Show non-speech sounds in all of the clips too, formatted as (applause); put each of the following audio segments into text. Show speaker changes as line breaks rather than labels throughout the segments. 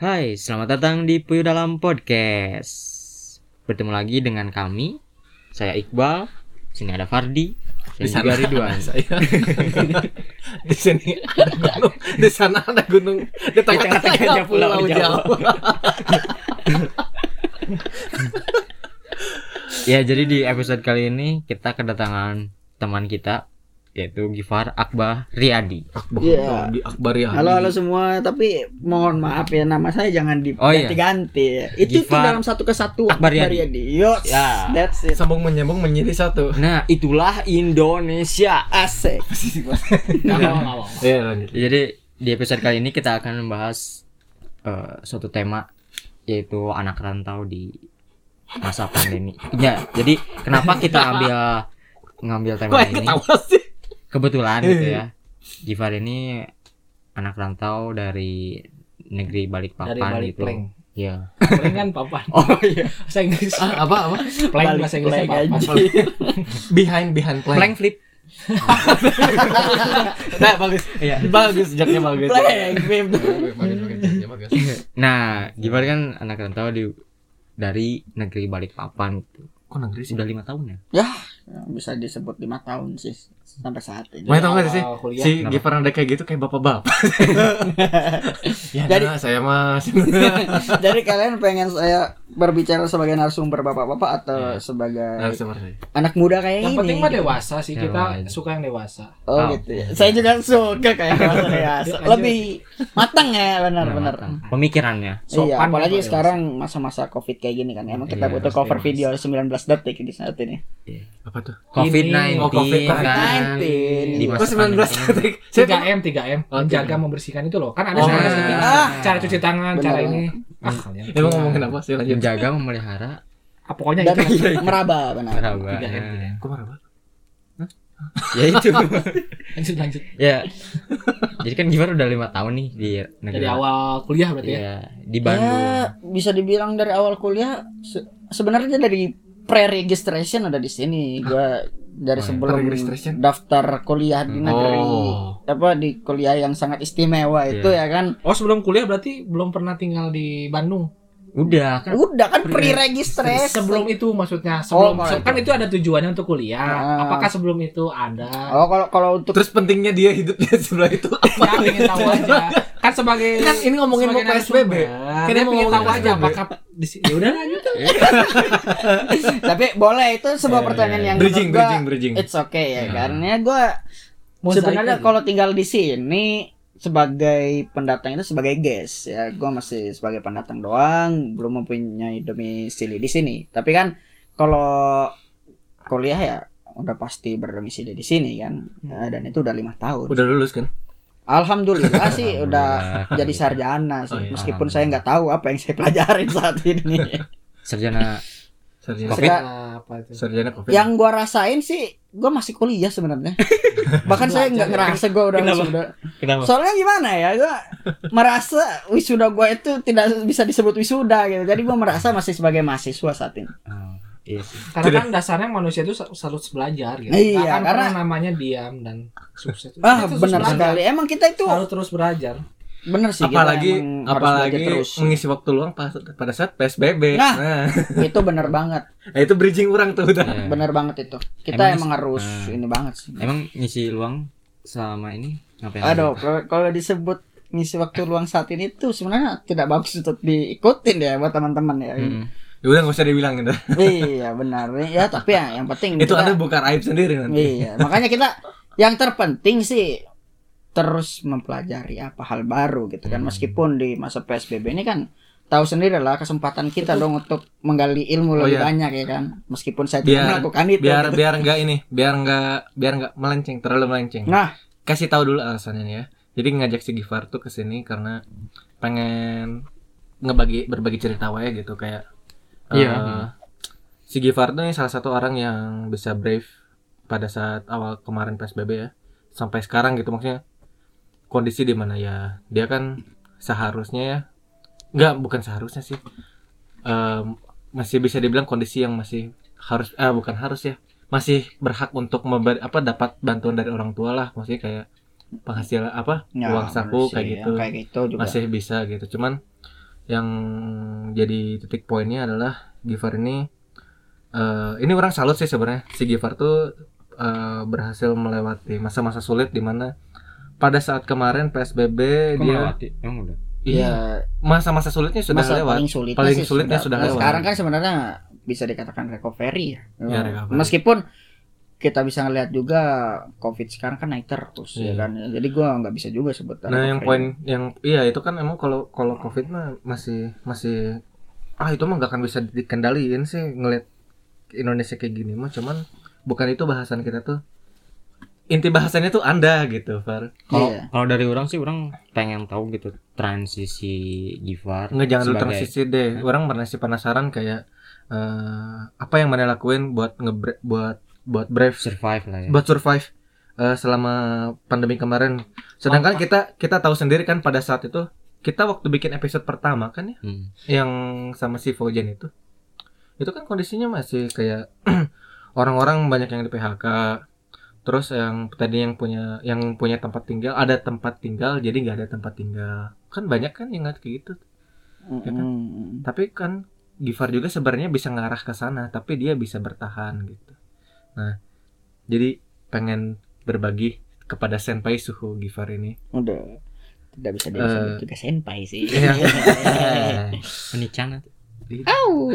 Hai, selamat datang di Puyuh Dalam Podcast. Bertemu lagi dengan kami, saya Iqbal. Sini ada Fardi
di sana
juga Ridwan.
ada saya (laughs) di sini ada gunung di sana ada gunung di tengah-tengahnya pulau Jawa (laughs)
Ya, jadi di episode kali ini kita kedatangan teman kita yaitu Gifar Akbar Riyadi.
Iya.
di Akbar ya
Halo halo semua, tapi mohon maaf ya nama saya jangan
Oh, iya.
diganti-ganti. Itu
Gifar
dalam satu kesatuan.
Akbar Yadi.
Yadi. Yo,
Ya.
that's it.
sambung menyambung menjadi satu
Nah, itulah Indonesia.
Asik.
ya lanjut
Jadi di episode kali ini kita akan membahas eh, suatu tema yaitu anak rantau di masa pandemi. Ya, jadi kenapa kita ambil ngambil tema
kok
ini?
ketawa sih
Kebetulan gitu ya. (laughs) Gifar ini anak rantau dari negeri Balikpapan
dari balik
gitu.
plank
Ya.
plank kan papan (laughs)
Oh iya.
bahasa Inggris
Ah, apa apa
Balik
bahasa
plank
papan (laughs)
behind behind plank
Plank flip.
nah bagus
Iya.
bagus jaknya bagus bagus jaknya bagus
Nah, Gifar kan anak rantau di dari negeri Balikpapan gitu.
kok negeri sih
Sudah lima tahun ya?
Ya, bisa disebut lima tahun sih sampai saat ini.
Mau tau gak sih
kuliah.
si
Kenapa?
Gifar ada kayak gitu kayak bapak-bapak (laughs) (laughs) ya
Jadi-
nah, saya mas (laughs)
Jadi kalian pengen saya berbicara sebagai narasumber bapak-bapak atau
Iya.
sebagai
seperti
anak muda kayak
yang
ini?
penting mah dewasa sih
Ya,
kita
wajar.
suka yang dewasa
Oh,
Oh.
gitu ya. Saya juga suka kayak (laughs) dewasa dewasa.
Lanjut.
Lebih matang ya, benar-benar.
Nah, Pemikirannya.
Iya,
Sopan
apalagi
apa ya,
sekarang masa-masa covid kayak gini kan. Emang kita
Iya,
butuh cover
pasti.
video 19 detik di saat ini.
apa tuh
COVID-19
Oh, COVID-19.
kan di
Oh,
masa
19
pandemi ini.
detik. Saya
3M 3M
Oh,
menjaga
3M.
membersihkan itu loh kan ada
Oh, iya.
Ah.
cara cuci tangan cara ini ah kalian
Emang ngomongin apa sih lanjut
menjaga memelihara
ah, pokoknya
Dan
itu
meraba benar.
meraba.
3M
Ya.
3M.
Kok banget?
ya itu. (laughs)
lanjut lanjut
ya. Jadi kan Gifar udah lima tahun nih di negeri.
dari awal kuliah berarti ya
Iya, di Bandung.
Ya, bisa dibilang dari awal kuliah se- sebenarnya dari pre-registration ada di sini. Gua dari
Oh, iya.
sebelum daftar kuliah di negeri
Oh.
apa di kuliah yang sangat istimewa itu
Iya.
ya kan.
oh sebelum kuliah berarti belum pernah tinggal di Bandung
Udah kan.
Udah kan
Pre-
pre-registration.
sebelum itu maksudnya sebelum
Oh,
kan itu ada tujuannya untuk kuliah
Ah.
apakah sebelum itu ada
Oh, kalau kalau untuk
Terus pentingnya dia hidup di (laughs) sebelah itu
ya pengen tahu aja (laughs) kan sebagai
Kan ini ngomongin mau PSBB. Kan
dia
mau
pengen tahu aja apakah di sini ya udah lanjut (laughs)
tapi boleh itu sebuah
Eh,
pertanyaan yang
bridging
menurut gua
bridging bridging.
It's okay ya, karena gue sebenarnya kalau tinggal di sini sebagai pendatang itu sebagai guest ya, gue masih sebagai pendatang doang, belum mempunyai domisili di sini. Tapi kan kalau kuliah ya udah pasti berdomisili di sini kan, Ya, dan itu udah lima tahun.
Udah lulus kan?
Alhamdulillah sih udah jadi sarjana sih,
Oh, iya.
meskipun saya nggak tahu apa yang saya pelajarin (laughs) saat ini.
Sarjana
Sarjana
Covid.
apa itu
sarjana Covid.
yang gua rasain sih gua masih kuliah sebenarnya (laughs) bahkan saya nggak ngerasa gua udah
Kenapa?
wisuda
kenapa?
soalnya gimana ya gua merasa wisuda gua itu tidak bisa disebut wisuda gitu jadi gua merasa masih sebagai mahasiswa saat ini
Oh, iya sih.
karena kan dasarnya manusia itu sel- selalu belajar gitu
Iya,
Nggak akan
karena-
pernah namanya diam dan sukses
ah benar sekali emang kita itu
selalu terus belajar
bener sih
apalagi apalagi
terus
mengisi waktu luang pas, pada saat PSBB.
Nah.
Nah, (laughs)
itu bener banget (laughs)
nah, itu bridging orang tuh udah.
Iya.
bener banget itu kita
Emang-
emang, harus
Nah.
ini banget sih
Emang ngisi luang selama ini ngapain?
aduh kalau- kalau disebut ngisi waktu luang saat ini tuh sebenarnya tidak bagus untuk diikutin ya buat teman-teman ya
Mm-mm.
Ya udah nggak usah dibilang gitu.
iya benar ya tapi ya yang penting
itu
kita-
anda buka aib sendiri nanti.
iya makanya kita yang terpenting sih terus mempelajari apa hal baru gitu kan
Hmm.
meskipun di masa psbb ini kan tahu sendiri lah kesempatan kita dong untuk menggali ilmu
Oh,
lebih
iya.
banyak ya kan meskipun saya
Biar-
tidak melakukan itu
Biar
gitu.
biar enggak ini, biar enggak biar enggak melenceng, terlalu melenceng.
nah
Kasih tahu dulu alasannya ya. Jadi ngajak si Gifar tuh ke sini karena pengen ngebagi berbagi cerita wae gitu kayak
Iya.
eh, si Gifar tuh nih salah satu orang yang bisa brave pada saat awal kemarin PSBB ya. Sampai sekarang gitu maksudnya kondisi di mana ya dia kan seharusnya ya nggak bukan seharusnya sih. Em, masih bisa dibilang kondisi yang masih harus ah bukan harus ya masih berhak untuk memberi apa dapat bantuan dari orang tua lah. Maksudnya kayak penghasilan apa
ya,
uang saku kayak
sih,
gitu.
kayak gitu juga.
Masih bisa gitu. Cuman yang jadi titik poinnya adalah Gifar ini eh ini orang salut sih sebenarnya si Gifar tuh eh, berhasil melewati masa-masa sulit di mana pada saat kemarin PSBB
Kok
dia
melewati? Emang udah.
iya
Ya,
masa-masa sulitnya sudah
masa
lewat
paling sulitnya
Paling sulitnya sudah
nah,
lewat.
sekarang kan sebenarnya bisa dikatakan recovery ya.
Ya, recovery.
Meskipun kita bisa ngelihat juga COVID sekarang kan naik terus ya
Iya.
kan. Jadi gua nggak bisa juga sebut
Nah, yang poin yang iya itu kan emang kalau kalau Covid mah masih masih ah itu mah nggak akan bisa dikendaliin sih ngelihat Indonesia kayak gini mah cuman bukan itu bahasan kita tuh. Inti bahasannya tuh Anda gitu, Far.
Kalau
Iya.
kalau dari orang sih orang pengen tahu gitu transisi Gifar.
Nggak jangan dulu
sebagai-
transisi deh. Orang masih penasaran kayak eh, apa yang mana lakuin buat nge buat buat brave
survive lah ya.
buat survive eh, selama pandemi kemarin. Sedangkan kita kita tahu sendiri kan pada saat itu kita waktu bikin episode pertama kan ya
Hmm.
yang sama si Fojen itu itu kan kondisinya masih kayak (clears throat) orang-orang banyak yang di PHK terus yang tadi yang punya yang punya tempat tinggal ada tempat tinggal jadi nggak ada tempat tinggal kan banyak kan yang kayak gitu
Mm,
ya kan? tapi kan Gifar juga sebenarnya bisa ngarah ke sana tapi dia bisa bertahan gitu nah jadi pengen berbagi kepada senpai suhu Gifar ini
udah tidak bisa disebut
Eh,
juga senpai sih.
Iya. (laughs)
Menicana tuh.
Au.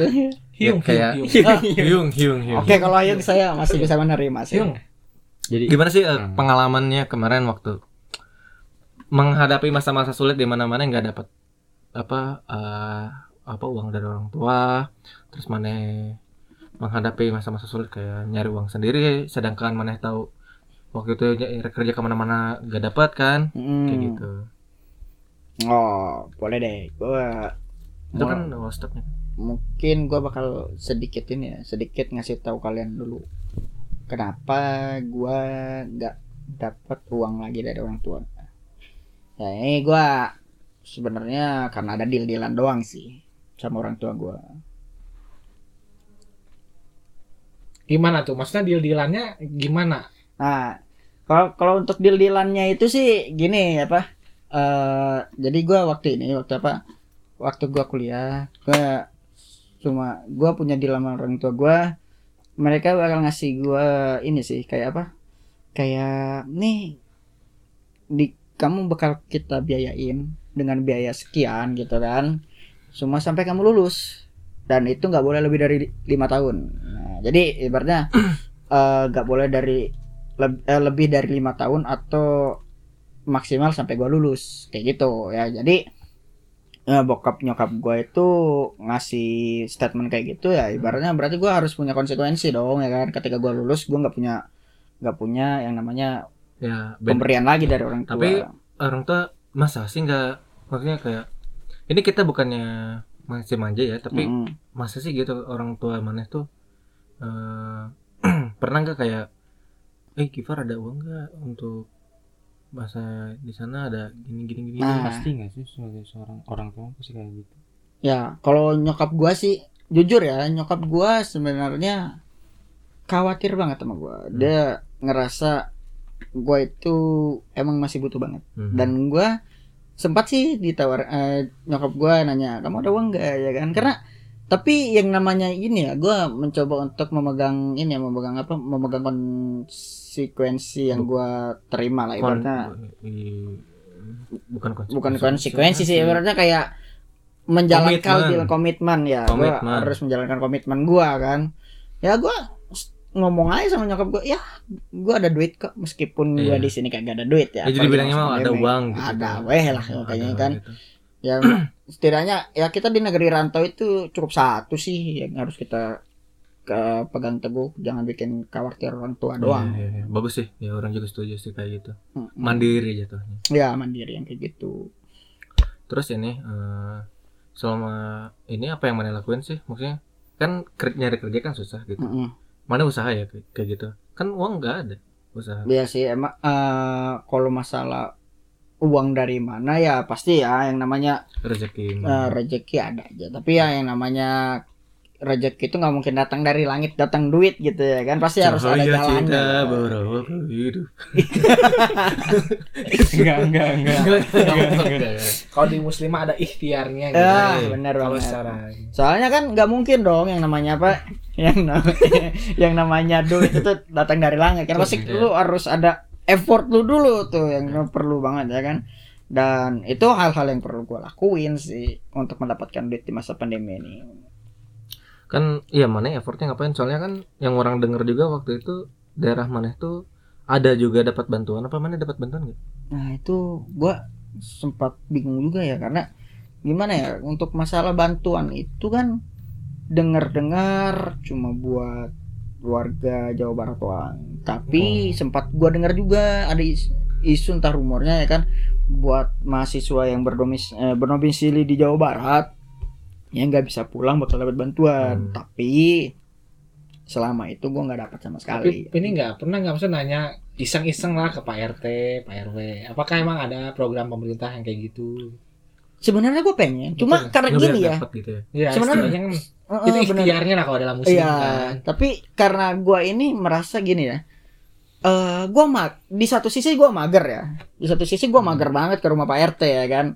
Hiung,
kayak-
hiung, hiung.
Ah,
Hyung Hyung Hyung
Oke, kalau Ayung saya masih bisa menerima sih.
Hyung.
Jadi
Gimana sih
Hmm.
pengalamannya kemarin waktu menghadapi masa-masa sulit di mana-mana nggak dapat apa eh, apa uang dari orang tua, terus mana menghadapi masa-masa sulit kayak nyari uang sendiri, sedangkan mana tahu waktu itu ny- kerja ke mana-mana nggak dapat kan,
Hmm.
kayak gitu.
Oh, boleh deh. Gua
Itu kan awal stepnya.
mungkin gua bakal sedikit ini ya, sedikit ngasih tahu kalian dulu. Kenapa gua nggak dapat uang lagi dari orang tua. Ya ini gua sebenarnya karena ada deal-dealan doang sih sama orang tua gua.
Gimana tuh? Maksudnya deal-dealannya gimana?
Nah, kalau kalau untuk deal-dealannya itu sih gini apa? eh jadi gua waktu ini waktu apa? Waktu gua kuliah, gua cuma gua punya deal sama orang tua gua. Mereka bakal ngasih gua ini sih kayak apa? Kayak nih di kamu bakal kita biayain dengan biaya sekian gitu kan. Semua sampai kamu lulus. Dan itu nggak boleh lebih dari lima tahun. Nah, jadi ibaratnya (clears throat) eh, nggak boleh dari leb- eh, lebih dari lima tahun atau maksimal sampai gua lulus kayak gitu ya. Jadi eh, bokap nyokap gua itu ngasih statement kayak gitu ya ibaratnya berarti gua harus punya konsekuensi dong ya kan? Ketika gua lulus gua nggak punya nggak punya yang namanya
Ya, ben-
pemberian lagi dari orang tua.
Tapi- orang tua masa sih nggak maksudnya kayak ini kita bukannya masih manja ya, tapi
Mm-mm.
masa sih gitu orang tua mana tuh eh (clears throat) pernah nggak kayak eh Kifar ada uang nggak untuk masa di sana ada gini gini gini
Nah.
pasti nggak sih sebagai seorang orang tua pasti kayak gitu.
Ya, kalau nyokap gua sih jujur ya, nyokap gua sebenarnya khawatir banget sama gua. Dia ngerasa gua itu emang masih butuh banget.
Mhm.
Dan gua sempat sih ditawar eh, nyokap gua nanya, "Kamu ada uang enggak?" ya kan? Karena tapi yang namanya ini ya, gua mencoba untuk memegang ini ya, memegang apa? Memegang konsekuensi yang gua terima lah ibaratnya
bukan konsekuensi
bukan konsekuensi sih ibaratnya kayak menjalankan
Komitmen.
ya
Komitmen.
harus menjalankan komitmen gua kan ya gua s- ngomong aja sama nyokap gua ya gua ada duit kok meskipun gua
Iya.
di sini kagak ada duit ya
ya jadi bilangnya
sama
ada uang gitu
ada
kan.
weh lah kayaknya kan
gitu. (clears throat)
ya setidaknya ya kita di negeri rantau itu cukup satu sih yang harus kita ke pegang teguh. Jangan bikin khawatir orang tua doang.
Iya, iya, iya. bagus sih. Ya orang juga setuju sih kayak gitu.
Mm-mm.
mandiri jatuhnya
ya mandiri yang kayak gitu.
Terus ini eh, selama ini apa yang mana lakuin sih? Maksudnya kan ker- nyari kerja kan susah gitu.
Mm-mm.
mana usaha ya kayak gitu? Kan uang nggak ada usaha.
Iya sih emang eh, kalau masalah uang dari mana ya pasti ya yang namanya
rezeki
eh, rezeki ada aja. Tapi ya yang namanya rezeki itu nggak mungkin datang dari langit datang duit gitu ya kan. Pasti harus ada
Cahaya
jalannya.
cinta berawal hidup.
enggak enggak enggak
Kalau di muslimah ada ikhtiarnya gitu.
ah benar
Kalau
banget
secara
soalnya kan nggak mungkin dong yang namanya apa yang namanya (laughs) yang namanya duit itu datang dari langit. Kan pasti
Iya.
lu harus ada effort lu dulu tuh yang perlu banget ya kan dan itu hal-hal yang perlu gue lakuin sih untuk mendapatkan duit di masa pandemi ini
Kan iya mana effortnya ngapain? Soalnya kan yang orang denger juga waktu itu daerah mana itu ada juga dapat bantuan apa mana dapat bantuan gitu?
Nah itu gua sempat bingung juga ya karena gimana ya untuk masalah bantuan itu kan dengar-dengar cuma buat warga Jawa Barat doang. Tapi sempat gua dengar juga ada is- isu entah rumornya ya kan buat mahasiswa yang berdomis eh, berdomisili di Jawa Barat yang nggak bisa pulang bakal dapat bantuan.
Hmm.
Tapi selama itu gua nggak dapat sama sekali.
Tapi ini nggak pernah nggak maksudnya nanya iseng-iseng lah ke Pak RT, Pak RW. Apakah emang ada program pemerintah yang kayak gitu?
Sebenarnya gue pengen, cuma
Betul.
karena gini ya.
gitu ya.
Ya,
Sebenarnya- Heeh,
itu
bener.
ikhtiarnya lah kalau dalam muslim
Iya,
kan.
tapi karena gua ini merasa gini ya. Eh, gua mag di satu sisi gua mager ya. Di satu sisi gua mager banget ke rumah Pak RT ya kan.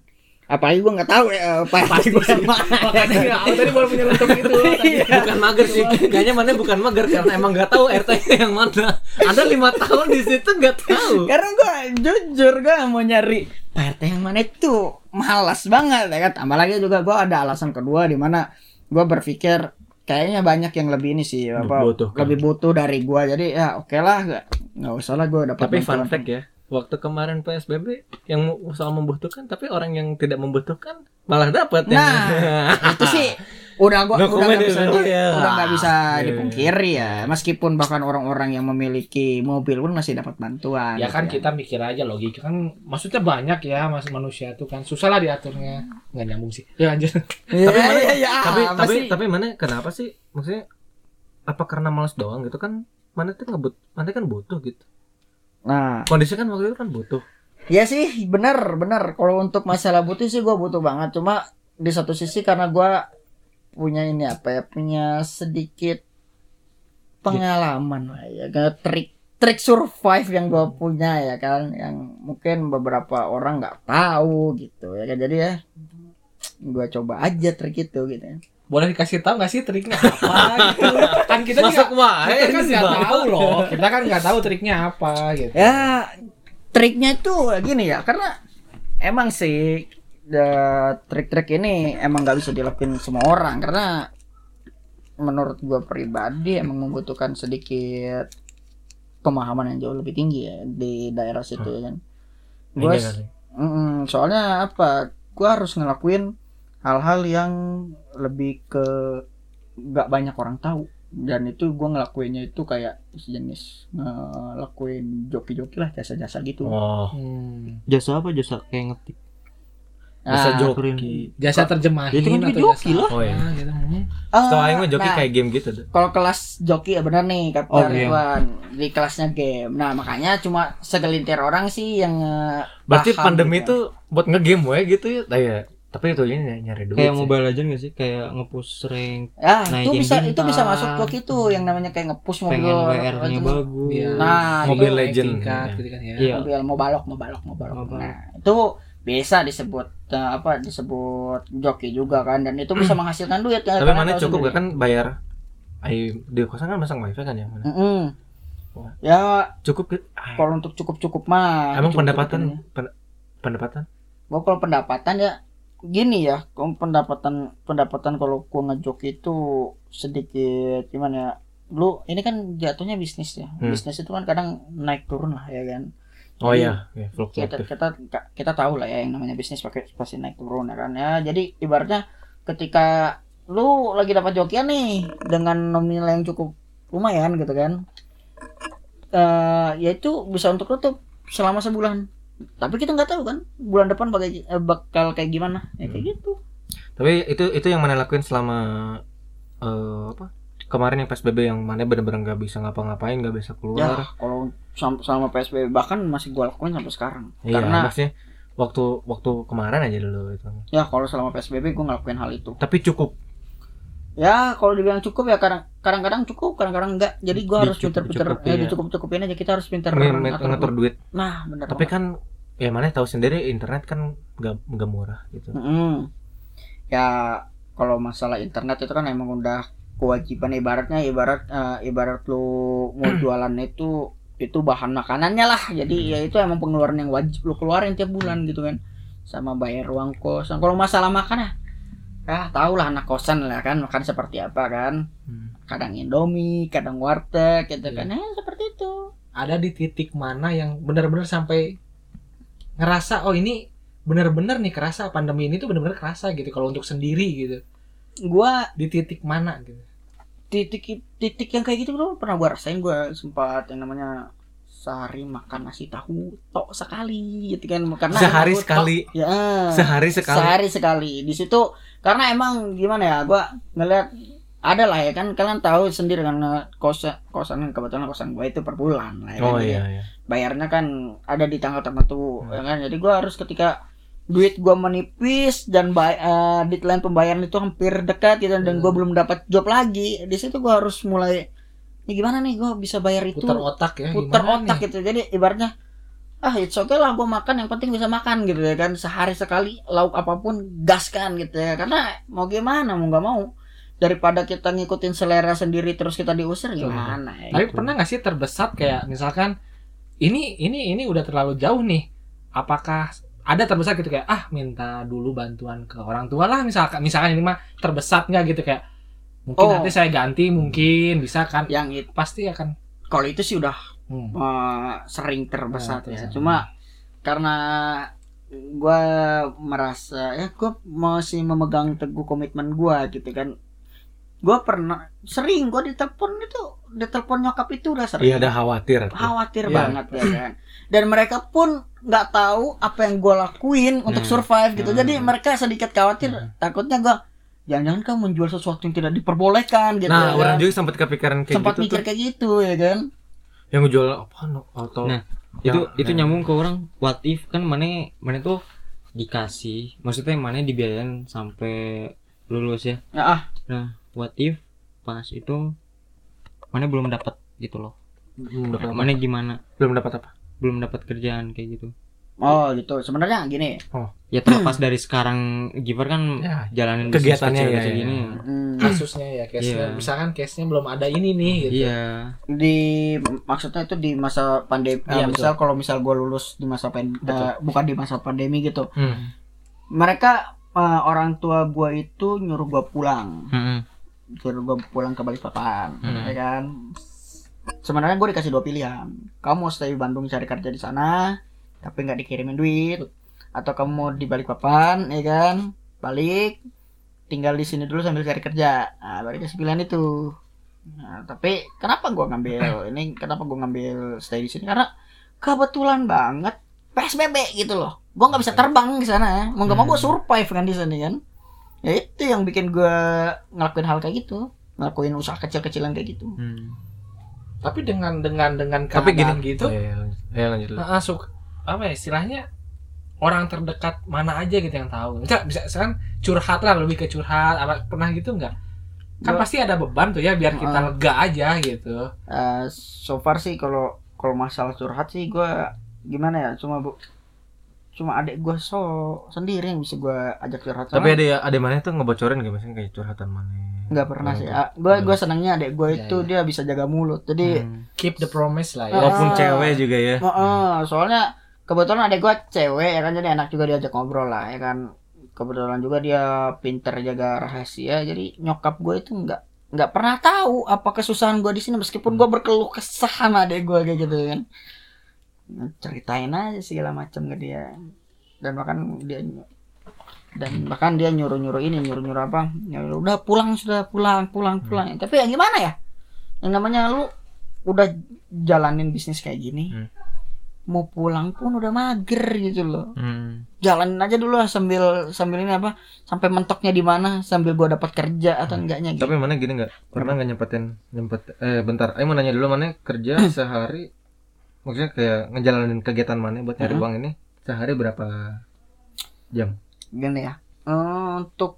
Apalagi gua nggak tahu ya (laughs) Pak RT gua yang mana. (laughs)
Makanya aku tadi baru menyentuh itu. tadi.
Bukan mager sih, kayaknya mana bukan mager karena emang nggak tahu RT yang mana. Ada lima tahun di situ nggak tahu.
Karena gua jujur gua mau nyari Pak RT yang mana itu malas banget ya kan. Tambah lagi juga gua ada alasan kedua di mana gua berpikir kayaknya banyak yang lebih ini sih apa
Butuh, kan?
lebih butuh dari gua jadi ya oke lah nggak nggak usah lah gua dapat
Tapi fun fact ya, waktu kemarin PSBB yang soal membutuhkan, tapi orang yang tidak membutuhkan malah dapat ya.
Nah, (laughs) itu sih udah gua
No
udah nggak bisa
ya.
di-
Iya.
udah nggak bisa
Iya.
dipungkiri ya. Meskipun bahkan orang-orang yang memiliki mobil pun masih dapat bantuan.
Ya
gitu
kan kita mikir aja logika kan maksudnya banyak ya mas manusia tuh kan. Susah lah diaturnya. Nggak nyambung sih. Ya lanjut.
Iya,
tapi mana,
iya, iya,
tapi
apa
tapi
sih?
tapi mana kenapa sih? Maksudnya apa karena malas doang gitu kan? Mana tuh ngebut mana kan butuh gitu.
Nah.
Kondisi kan waktu itu kan butuh.
Ya sih benar benar. Kalau untuk masalah butuh sih gua butuh banget. Cuma di satu sisi karena gua punya ini apa ya punya sedikit pengalaman lah ya kayak trik trik survive yang gua punya ya kan yang mungkin beberapa orang nggak tahu gitu ya kan. Jadi ya gua coba aja trik itu gitu ya.
boleh dikasih tahu nggak sih triknya apa gitu? (laughs) Kan kita
Masuk
juga
wae
kita kan nggak tahu loh. (laughs) Kita kan nggak tahu triknya apa gitu.
Ya triknya itu gini ya karena emang sih trik-trik ini emang nggak bisa dilakuin semua orang karena menurut gua pribadi emang membutuhkan sedikit pemahaman yang jauh lebih tinggi ya di daerah situ ya kan. Gua
sih?
Mm, soalnya apa gua harus ngelakuin hal-hal yang lebih ke nggak banyak orang tahu. Dan itu gua ngelakuinnya itu kayak sejenis ngelakuin joki-joki lah jasa-jasa gitu.
Oh.
Hmm.
jasa apa? Jasa kayak ngetik
bisa
Ah,
joki
jasa terjemahin
Itu kan
atau
joki
jasa
lah.
Oh, iya.
apa gitu.
Setahu aing mah joki
nah,
kayak game gitu tuh.
kalau kelas joki ya benar nih kata
Oh,
Ridwan di kelasnya game nah makanya cuma segelintir orang sih yang eh,
Berarti
paham
pandemi
gitu.
tuh buat ngegame we gitu ya. Nah, ya. Tapi itu ini nyari duit.
kayak
sih.
mobile legend gak sih kayak ngepush rank
ah itu bisa itu bisa
bintang.
masuk ke itu yang namanya kayak nge-push mobil
pengen WR-nya bagus
Iya.
Nah,
Mobile
Naik
Legend.
tingkat gitu kan ya
Iya.
mobil mau balok mau balok mau balok
Mau balok.
nah itu bisa disebut eh, apa disebut joki juga kan dan itu bisa menghasilkan duit kan
Tapi mana cukup gak kan bayar Ai di kosan kan masang wifi kan ya mana?
Mm-mm.
Wah.
ya
Cukup gitu. Ah,
kalau untuk cukup cukup mah
Emang
cukup-cukup
pendapatan
ini.
pen- pendapatan?
gua kalau pendapatan ya gini ya kalau pendapatan pendapatan kalau gua ngejok itu sedikit gimana ya lu ini kan jatuhnya bisnis ya
Hmm.
bisnis itu kan kadang naik turun lah ya kan
Oh
Jadi,
iya, ya,
kita
fluktuatif.
kita kita tahu lah ya yang namanya bisnis pakai pasti naik turun ya kan. Ya jadi ibaratnya ketika lu lagi dapat jokian nih dengan nominal yang cukup lumayan gitu kan eh ya itu bisa untuk lu tuh selama sebulan. Tapi kita nggak tahu kan bulan depan bakal, eh, bakal kayak gimana. Ya kayak gitu.
Tapi itu itu yang mana lakuin selama eh, apa? Kemarin yang PSBB yang mana bener-bener nggak bisa ngapa-ngapain, nggak bisa
ya
keluar.
kalau sam- selama psbb bahkan masih gua lakuin sampai sekarang
Iya,
karena
maksudnya waktu waktu kemarin aja dulu itu.
ya kalau selama psbb gua ngelakuin hal itu
Tapi cukup
ya kalau dibilang cukup ya kadang kadang-kadang cukup kadang-kadang enggak jadi gua harus pinter-pinter
cukupin
ya
ya.
dicukup-cukupin aja kita harus pinter
Nge-
ngatur
duit
nah bener
tapi
banget.
kan ya mana tahu sendiri internet kan nggak nggak murah gitu
Mm-mm. ya kalau masalah internet itu kan emang udah kewajiban ibaratnya ibarat eh, ibarat lu mau jualan itu itu bahan makanannya lah. Jadi
Hmm.
ya itu emang pengeluaran yang wajib lu keluarin tiap bulan gitu kan. Sama bayar uang kos. Nah, kalau masalah makan ya ya tau lah anak kosan lah kan makan seperti apa kan.
Hmm.
kadang indomie kadang warteg gitu
Iya.
kan. Eh seperti itu.
Ada di titik mana yang benar-benar sampai ngerasa oh ini benar-benar nih kerasa pandemi ini tuh benar-benar kerasa gitu kalau untuk sendiri gitu.
Gua
di titik mana gitu
titik titik yang kayak gitu tuh pernah gua rasain gua sempat yang namanya sehari makan nasi tahu tok sekali gitu kan. Karena
sehari
tahu tok-
sekali?
ya.
Sehari sekali?
Sehari sekali. Di situ karena emang gimana ya gua ngeliat ada lah ya kan kalian tahu sendiri kan kosan kosan kebetulan kosan gua itu per bulan lah ya kan.
oh
Jadi
iya iya.
bayarnya kan ada di tanggal tertentu
Hmm.
ya kan. Jadi gua harus ketika duit gua menipis dan bay eh, deadline pembayaran itu hampir dekat gitu dan gua
Hmm.
belum dapat job lagi. Di situ gua harus mulai ini gimana nih gua bisa bayar itu?
Putar otak ya
putar
gimana
otak
nih?
gitu. Jadi ibaratnya ah it's okay lah gua makan yang penting bisa makan gitu ya kan. Sehari sekali lauk apa pun gaskan gitu ya. Karena mau gimana mau nggak mau daripada kita ngikutin selera sendiri terus kita diusir gimana ya?
Tapi
gitu.
pernah nggak sih terbesat kayak misalkan ini ini ini udah terlalu jauh nih. Apakah ada terbesar gitu kayak ah minta dulu bantuan ke orang tua lah misalkan misalkan ini mah terbesat nggak gitu kayak mungkin
Oh.
nanti saya ganti mungkin bisa kan
yang itu
pasti akan
kalau itu sih udah
hmm.
eh, sering terbesar
Nah,
ya.
terbesar.
Cuma karena gua merasa ya gua masih memegang teguh komitmen gua gitu kan. Gua pernah sering gua ditelepon itu ditelepon nyokap itu udah sering.
iya ada khawatir tuh.
khawatir
Iya.
banget ya (laughs) kan. Dan mereka pun nggak tahu apa yang gua lakuin untuk
Hmm.
survive gitu.
Hmm.
Jadi mereka sedikit khawatir takutnya gua jangan-jangan kamu menjual sesuatu yang tidak diperbolehkan gitu
nah
ya
orang
kan.
juga sempat kepikiran kayak
sempat
gitu
mikir
tuh
kayak gitu ya kan.
yang ngejual apa no atau
Nah,
yang-
itu itu
nah,
nyambung ke orang what if kan mana mana tuh dikasih maksudnya mana dibiayain sampai lulus ya
Ya ah,
nah what if pas itu mana belum dapat gitu loh
belum dapat apa?
mana gimana
belum dapat apa
belum dapat kerjaan kayak gitu
Oh gitu. Sebenarnya gini.
ya terlepas dari sekarang Giver kan
ya
jalanin
Kegiatannya
kecil
ya,
kayak
ya.
gini
Hmm,
kasusnya ya case-nya
Iya.
misalkan case-nya belum ada ini nih gitu
iya
di maksudnya itu di masa pandemi.
Iya,
eh, misal kalau misal gue lulus di masa
Betul.
eh, bukan di masa pandemi gitu.
Hmm.
Mereka eh, orang tua gue itu nyuruh gue pulang,
Mm-mm.
Nyuruh gue pulang ke Balikpapan,
Hmm.
ya kan. Sebenarnya gue dikasih dua pilihan. Kamu mau stay di Bandung cari kerja di sana, tapi nggak dikirimin duit, atau kamu mau di Balikpapan, ya kan, balik, tinggal di sini dulu sambil cari kerja. Nah, baru kasih pilihan itu. Nah, tapi kenapa gua ngambil ini? Kenapa gua ngambil stay di sini? Karena kebetulan banget PSBB gitu loh. Gua nggak bisa terbang ke sana. Mau nggak mau gua survive kan di sini kan. Ya itu yang bikin gua ngelakuin hal kayak gitu, ngelakuin usaha kecil-kecilan kayak gitu.
Hmm.
tapi dengan dengan dengan
tapi gini
gitu
oh, iya, iya, lanjut. Iya, lanjut.
Nah, suk- apa ya istilahnya orang terdekat mana aja gitu yang tahu bisa bisa sekarang curhat lah lebih ke curhat apa pernah gitu nggak kan
Gua-
pasti ada beban tuh ya biar kita
Ah.
lega aja gitu
Eh, so far sih kalau kalau masalah curhat sih gua gimana ya? Cuma bu cuma adik gua so sendiri yang bisa gua ajak curhat.
tapi ada ya ada mana tuh ngebocorin gak misalnya kayak curhatan mana
nggak pernah sih. Ah,
Nggak.
gua senangnya adek gua
Iya,
itu
iya.
dia bisa jaga mulut jadi
Hmm.
keep the promise lah ya
Ah.
walaupun cewek juga ya
Heeh, soalnya kebetulan adek gua cewek ya kan jadi enak juga diajak ngobrol lah ya kan kebetulan juga dia pinter jaga rahasia jadi nyokap gue itu nggak nggak pernah tahu apa kesusahan gua di sini meskipun gua berkeluh kesah sama adek gua kayak gitu kan ceritain aja segala macam ke dia. Dan bahkan dia dan bahkan dia nyuruh nyuruh ini nyuruh nyuruh apa? Ya udah pulang sudah pulang pulang pulang. Tapi ya gimana ya? Yang namanya lu udah jalanin bisnis kayak gini
Hmm.
mau pulang pun udah mager gitu loh.
Hmm.
jalanin aja dulu lah sambil sambil ini apa sampai mentoknya di mana sambil gua dapat kerja atau enggaknya gitu.
tapi mana gini nggak? Pernah nggak nyempetin nyempet eh bentar. Ayo mau nanya dulu mana kerja (clears throat) sehari maksudnya kayak ngejalanin kegiatan mana buat nyari
Mhm.
uang ini? Sehari berapa jam?
Gini ya. Eh, untuk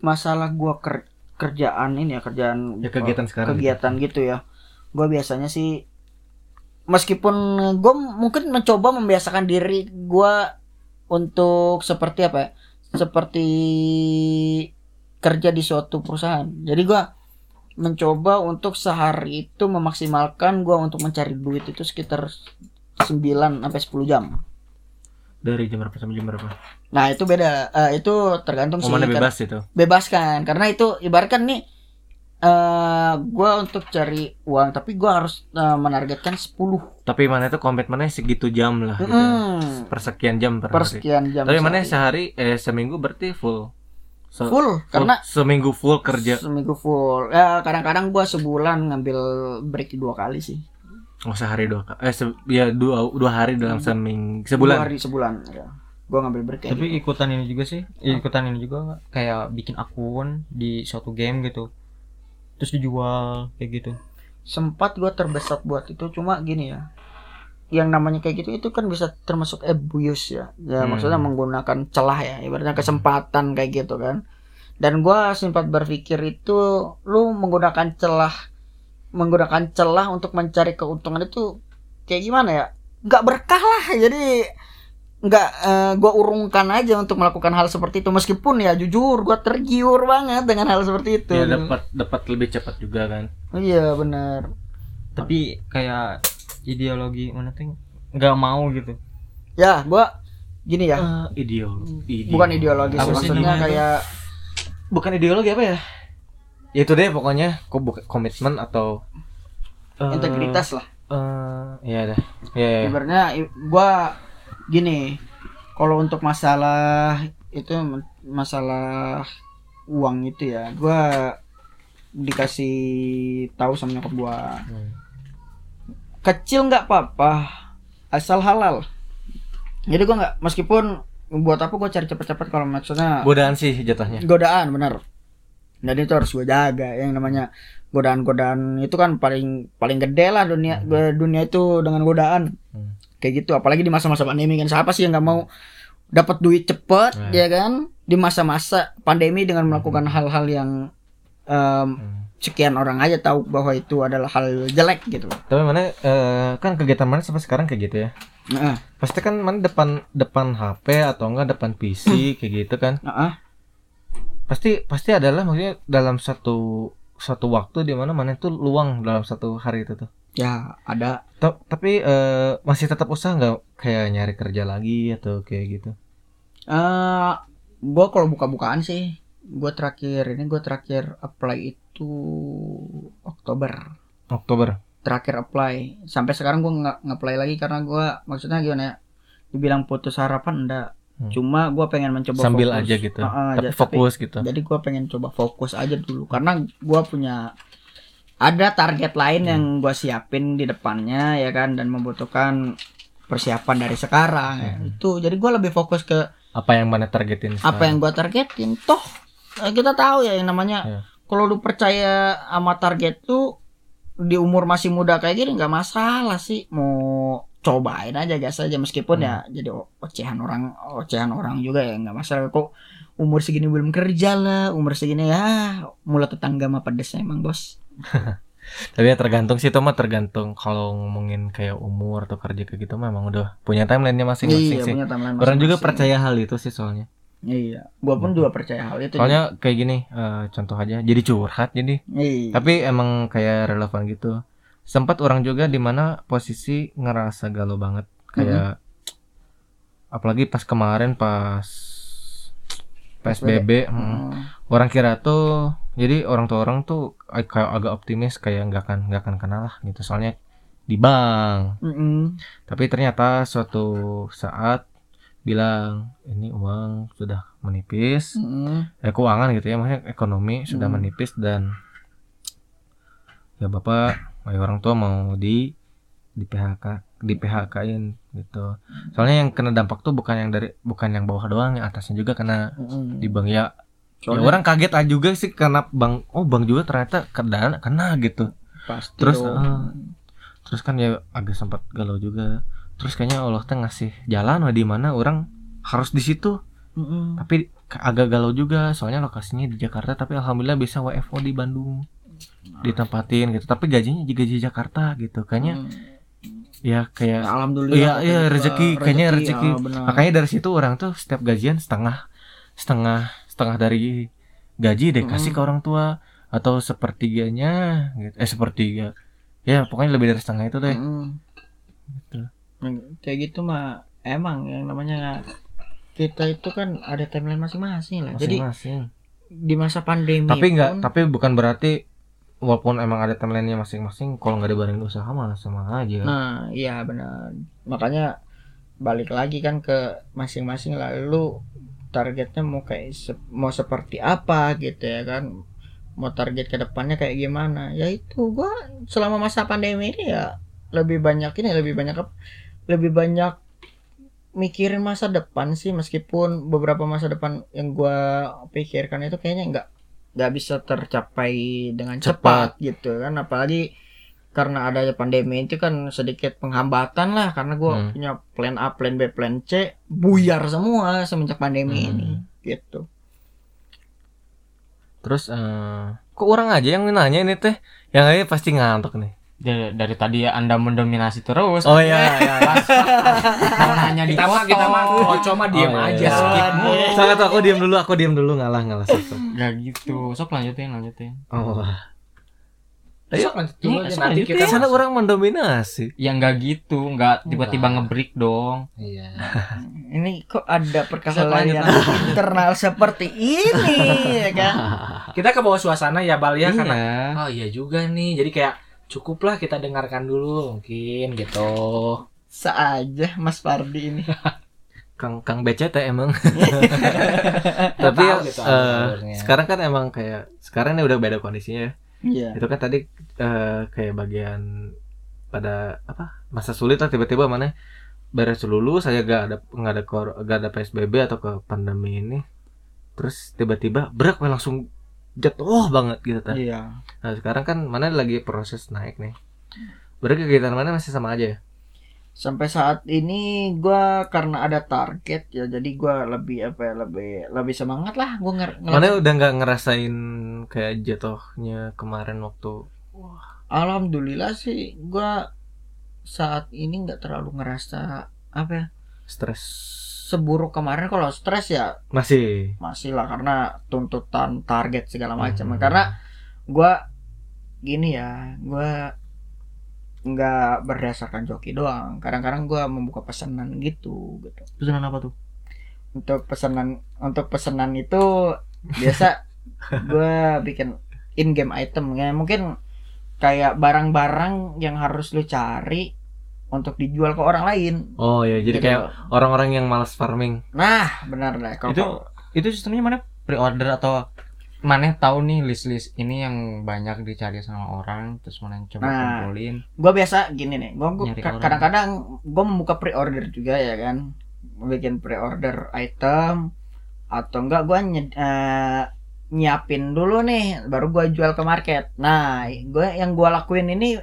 masalah gua ker- kerjaan ini ya kerjaan
Ya, kegiatan sekarang
kegiatan gitu ya. Gue biasanya sih meskipun gue mungkin mencoba membiasakan diri gue untuk seperti apa ya? Seperti kerja di suatu perusahaan. Jadi gue mencoba untuk sehari itu memaksimalkan gue untuk mencari duit itu sekitar 9 sampai 10 jam
Dari jam berapa sampai jam berapa?
nah itu beda Eh, itu tergantung
Oh,
sih
mana
Kan-
bebas itu?
bebaskan karena itu ibaratkan nih eh gua untuk cari uang tapi gua harus eh, menargetkan 10
Tapi mana itu komitmennya segitu jam lah gitu.
Mm,
Persekian jam per
per
hari.
sekian jam
Tapi mana
sehari
eh seminggu berarti full. Se-
full karena
seminggu full kerja.
seminggu full ya kadang-kadang gua sebulan ngambil break dua kali sih
Oh sehari dua ka- eh se- ya dua dua hari dalam seminggu
dua
sebulan.
hari sebulan ya gua ngambil break kayak
Tapi
gitu.
ikutan ini juga sih, ikutan ini juga kayak bikin akun di suatu game gitu. Terus dijual kayak gitu.
sempat gua terbesat buat itu cuma gini ya yang namanya kayak gitu itu kan bisa termasuk abuse ya. Ya
Hmm.
maksudnya menggunakan celah ya ibaratnya kesempatan kayak gitu kan. Dan gua sempat berpikir itu lu menggunakan celah menggunakan celah untuk mencari keuntungan itu kayak gimana ya? Nggak berkah lah jadi nggak eh, gua urungkan aja untuk melakukan hal seperti itu. Meskipun ya jujur gua tergiur banget dengan hal seperti itu.
Ya dapat dapat lebih cepat juga kan.
iya benar.
Tapi kayak ideologi mana tuh nggak mau gitu.
ya gua gini ya
Eh, ideologi.
bukan ideologi sih maksudnya kayak
Bukan ideologi apa ya? Ya itu deh pokoknya kok komitmen atau eh,
integritas lah
Eh, iya dah. Ya, ya, ya.
ibaratnya i- gua gini kalau untuk masalah itu masalah uang itu ya gua dikasih tahu sama nyokap gua
Hmm.
Kecil nggak apa-apa asal halal jadi gua nggak meskipun buat apa gua cari cepet-cepet kalau maksudnya
Godaan sih jatuhnya.
godaan benar dan itu harus gue jaga yang namanya godaan-godaan itu kan paling paling gede lah dunia dunia itu dengan godaan
Hmm.
kayak gitu apalagi di masa-masa pandemi kan siapa sih yang nggak mau dapat duit cepet
Hmm.
ya kan di masa-masa pandemi dengan melakukan hal-hal yang em,
Hmm.
Sekian orang aja tahu bahwa itu adalah hal jelek gitu
Tapi mana eh, kan kegiatan mana sampai sekarang kayak gitu ya?
nah,
Pasti kan mana depan depan HP atau enggak depan PC kayak gitu kan?
nah,
Pasti pasti adalah maksudnya dalam satu satu waktu di mana mana itu luang dalam satu hari itu tuh.
ya ada
Ta- tapi eh, masih tetap usaha nggak kayak nyari kerja lagi atau kayak gitu?
eh gue kalau buka-bukaan sih gue terakhir ini gue terakhir apply itu Oktober
Oktober.
terakhir apply sampai sekarang gue nggak nge-apply lagi karena gue maksudnya gimana ya dibilang putus harapan enggak
Hmm.
cuma gue pengen mencoba
Sambil
fokus.
aja gitu. Tapi
aja,
fokus gitu.
jadi gue pengen coba fokus aja dulu karena gue punya ada target lain yang
Hmm.
gue siapin di depannya ya kan dan membutuhkan persiapan dari sekarang ya.
Hmm.
itu jadi gue lebih fokus ke
Apa yang mana targetin?
apa yang gue targetin toh kita tahu ya yang namanya
Iya.
kalau lu percaya sama target tuh di umur masih muda kayak gini nggak masalah sih mau cobain aja gas aja meskipun ya jadi o- ocehan orang ocehan orang juga ya nggak masalah kok umur segini belum kerja lah umur segini ya mulai tetangga mah pedes emang bos (laughs)
Tapi ya tergantung sih itu mah tergantung kalau ngomongin kayak umur atau kerja kayak gitu memang udah punya timelinenya masing-masing
iya
sih.
punya timeline
Orang juga percaya hal itu sih soalnya.
Iya gua pun juga percaya hal itu
Soalnya kayak gini, eh, contoh aja, jadi curhat jadi.
iya
Tapi emang kayak relevan gitu. Sempat orang juga di mana posisi ngerasa galau banget, kayak apalagi pas kemarin pas PSBB, mm,
Hmm.
orang kira tuh jadi orang tua orang tuh kayak agak optimis kayak nggak akan nggak akan kena lah gitu soalnya di bank
Mm-mm.
tapi ternyata suatu saat bilang ini uang sudah menipis. Eh keuangan gitu ya maksudnya ekonomi sudah menipis dan ya bapak orang tua mau di di PHK di PHK-in gitu. Soalnya yang kena dampak tuh bukan yang dari bukan yang bawah doang yang atasnya juga kena
Mm-mm.
di bank. Ya Ya, orang kaget aja juga sih karena bang oh bang juga ternyata kena kena gitu.
Pasti
terus,
dong.
ah, terus kan ya agak sempat galau juga terus kayaknya Allah teh ngasih jalan lah di mana orang harus di situ
Mm-mm.
tapi agak galau juga soalnya lokasinya di Jakarta tapi alhamdulillah bisa WFO di Bandung ditempatin gitu tapi gajinya juga di Jakarta gitu kayaknya
Hmm.
ya kayak
alhamdulillah
Iya, iya,
ternyata
rezeki, kayaknya rezeki.
ah, benar.
makanya dari situ orang tuh setiap gajian setengah setengah setengah dari gaji deh kasih
Mm.
ke orang tua atau sepertiganya gitu eh sepertiga ya pokoknya lebih dari setengah itu deh
Mm.
Gitu.
Kayak gitu mah emang yang namanya kita itu kan ada timeline masing-masing lah jadi
masing-masing
di masa pandemi
tapi nggak tapi bukan berarti walaupun emang ada timelinenya masing-masing kalau nggak dibarengin usaha mah sama aja
Nah, iya benar. Makanya balik lagi kan ke masing-masing lah. Lu targetnya mau kayak se- mau seperti apa gitu ya kan? Mau target ke depannya kayak gimana? Ya itu gua selama masa pandemi ini ya lebih banyak ini lebih banyak apa? Lebih banyak mikirin masa depan sih meskipun beberapa masa depan yang gua pikirkan itu kayaknya nggak nggak bisa tercapai dengan cepat, gitu kan apalagi karena adanya pandemi itu kan sedikit penghambatan lah karena gua
Hmm.
punya plan A, plan B, plan C buyar semua semenjak pandemi
Hmm.
ini gitu.
terus eh, kok orang aja yang nanya ini teh yang lain pasti ngantuk nih
dari, dari tadi anda mendominasi terus
oh iya iya, iya. (laughs)
mau nanya di
kita mah kita mah kocok mah diem
Oh, iya,
aja
iya.
skip.
Sangat aku diam dulu, aku diam dulu ngalah ngalah sok. sok.
nggak gitu sok lanjutin lanjutin
Oh.
Lanjut dulu
Iya,
aja
sok
nanti
lanjutin.
kita
Sana orang mendominasi.
ya nggak gitu nggak tiba-tiba
Enggak.
ngebreak dong
Iya. (laughs)
Ini kok ada
lanjut,
perkelahian internal seperti ini ya kan? (laughs)
Kita ke bawah suasana ya Bal ya karena
Iya.
oh iya juga nih. Jadi kayak cukuplah kita dengarkan dulu mungkin gitu.
Seaja Mas Fardi ini. (laughs)
Kang Kang BCT emang.
Nggak (laughs)
Tapi ya,
gitu alurnya.
sekarang kan emang kayak sekarang ini udah beda kondisinya. ya.
Iya.
Itu kan tadi eh, kayak bagian pada apa masa sulit lah tiba-tiba mana beres lulus saya gak ada nggak ada gak ada PSBB atau ke pandemi ini terus tiba-tiba berak langsung jatuh banget gitu kan
Iya.
Nah sekarang kan mana lagi proses naik nih. Berarti kegiatan mana masih sama aja ya?
sampai saat ini gua karena ada target ya jadi gua lebih apa ya lebih lebih semangat lah gua nger ngel-
Mana udah nggak ngerasain kayak jatuhnya kemarin waktu
alhamdulillah sih gua saat ini nggak terlalu ngerasa apa ya
stres?
Seburuk kemarin kalau stres ya
Masih.
masih lah karena tuntutan target segala macam
Hmm.
karena gua gini ya gua nggak berdasarkan joki doang kadang-kadang gua membuka pesanan gitu gitu
pesanan apa tuh?
untuk pesanan untuk pesanan itu biasa (laughs) gue bikin in game item ya mungkin kayak barang-barang yang harus lu cari untuk dijual ke orang lain
Oh ya, jadi
Gitu.
kayak orang-orang yang malas farming.
nah benar lah kalau
Itu itu sistemnya mana pre-order atau mana tahu nih list-list ini yang banyak dicari sama orang terus mana yang coba
Nah.
kumpulin
gue biasa gini nih gue
Nyari orang.
kadang-kadang gue membuka pre-order juga ya kan bikin pre-order item atau enggak gue nyiapin dulu nih baru gue jual ke market nah gue yang gue lakuin ini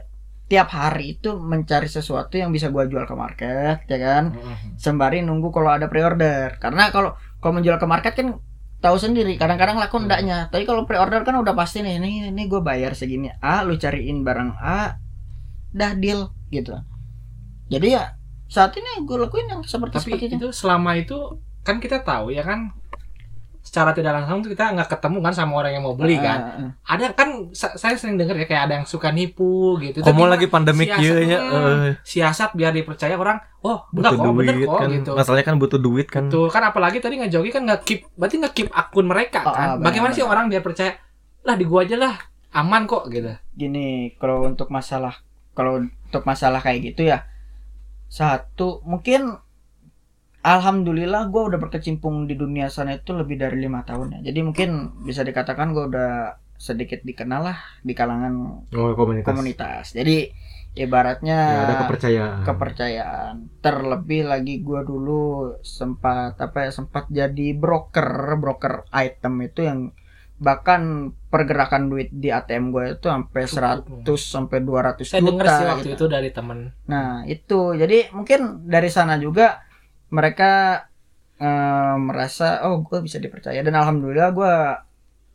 tiap hari itu mencari sesuatu yang bisa gue jual ke market ya kan? Sembari nunggu kalau ada pre-order. Karena kalau kalau menjual ke market kan tahu sendiri kadang-kadang laku ndaknya tapi kalau pre-order kan udah pasti nih ini ini gue bayar segini A lu cariin barang A dah deal gitu. Jadi ya saat ini gue lakuin yang seperti
Tapi
seperti itu
itu selama itu kan kita tahu ya kan secara tidak langsung tuh kita nggak ketemu kan sama orang yang mau beli kan.
Ah, ah.
Ada kan sa- saya sering dengar ya kayak ada yang suka nipu gitu.
Kamu lagi pandemik
siasat-
ya, ya.
Hmm,
eh,
siasat biar dipercaya orang. Oh, enggak
butuh
kok, bener
duit
kok
kan.
gitu.
Masalahnya kan butuh duit kan.
Tuh kan apalagi tadi ngejoki kan nggak keep berarti nggak keep akun mereka
Oh,
kan.
ah,
Bagaimana sih
benar.
orang biar percaya? Lah di gua aja lah aman kok gitu.
gini kalau untuk masalah kalau untuk masalah kayak gitu ya satu mungkin alhamdulillah gue udah berkecimpung di dunia sana itu lebih dari lima tahun ya jadi mungkin bisa dikatakan gue udah sedikit dikenal lah di kalangan
Oh, komunitas.
komunitas jadi ibaratnya
Ya, ada kepercayaan.
kepercayaan terlebih lagi gue dulu sempat apa ya sempat jadi broker broker item itu yang bahkan pergerakan duit di ATM gue itu sampai
Cukup.
100 sampai 200
Saya
juta
dengar sih waktu
gitu.
itu dari temen
Nah, itu. Jadi mungkin dari sana juga mereka eh, merasa oh gue bisa dipercaya dan alhamdulillah gue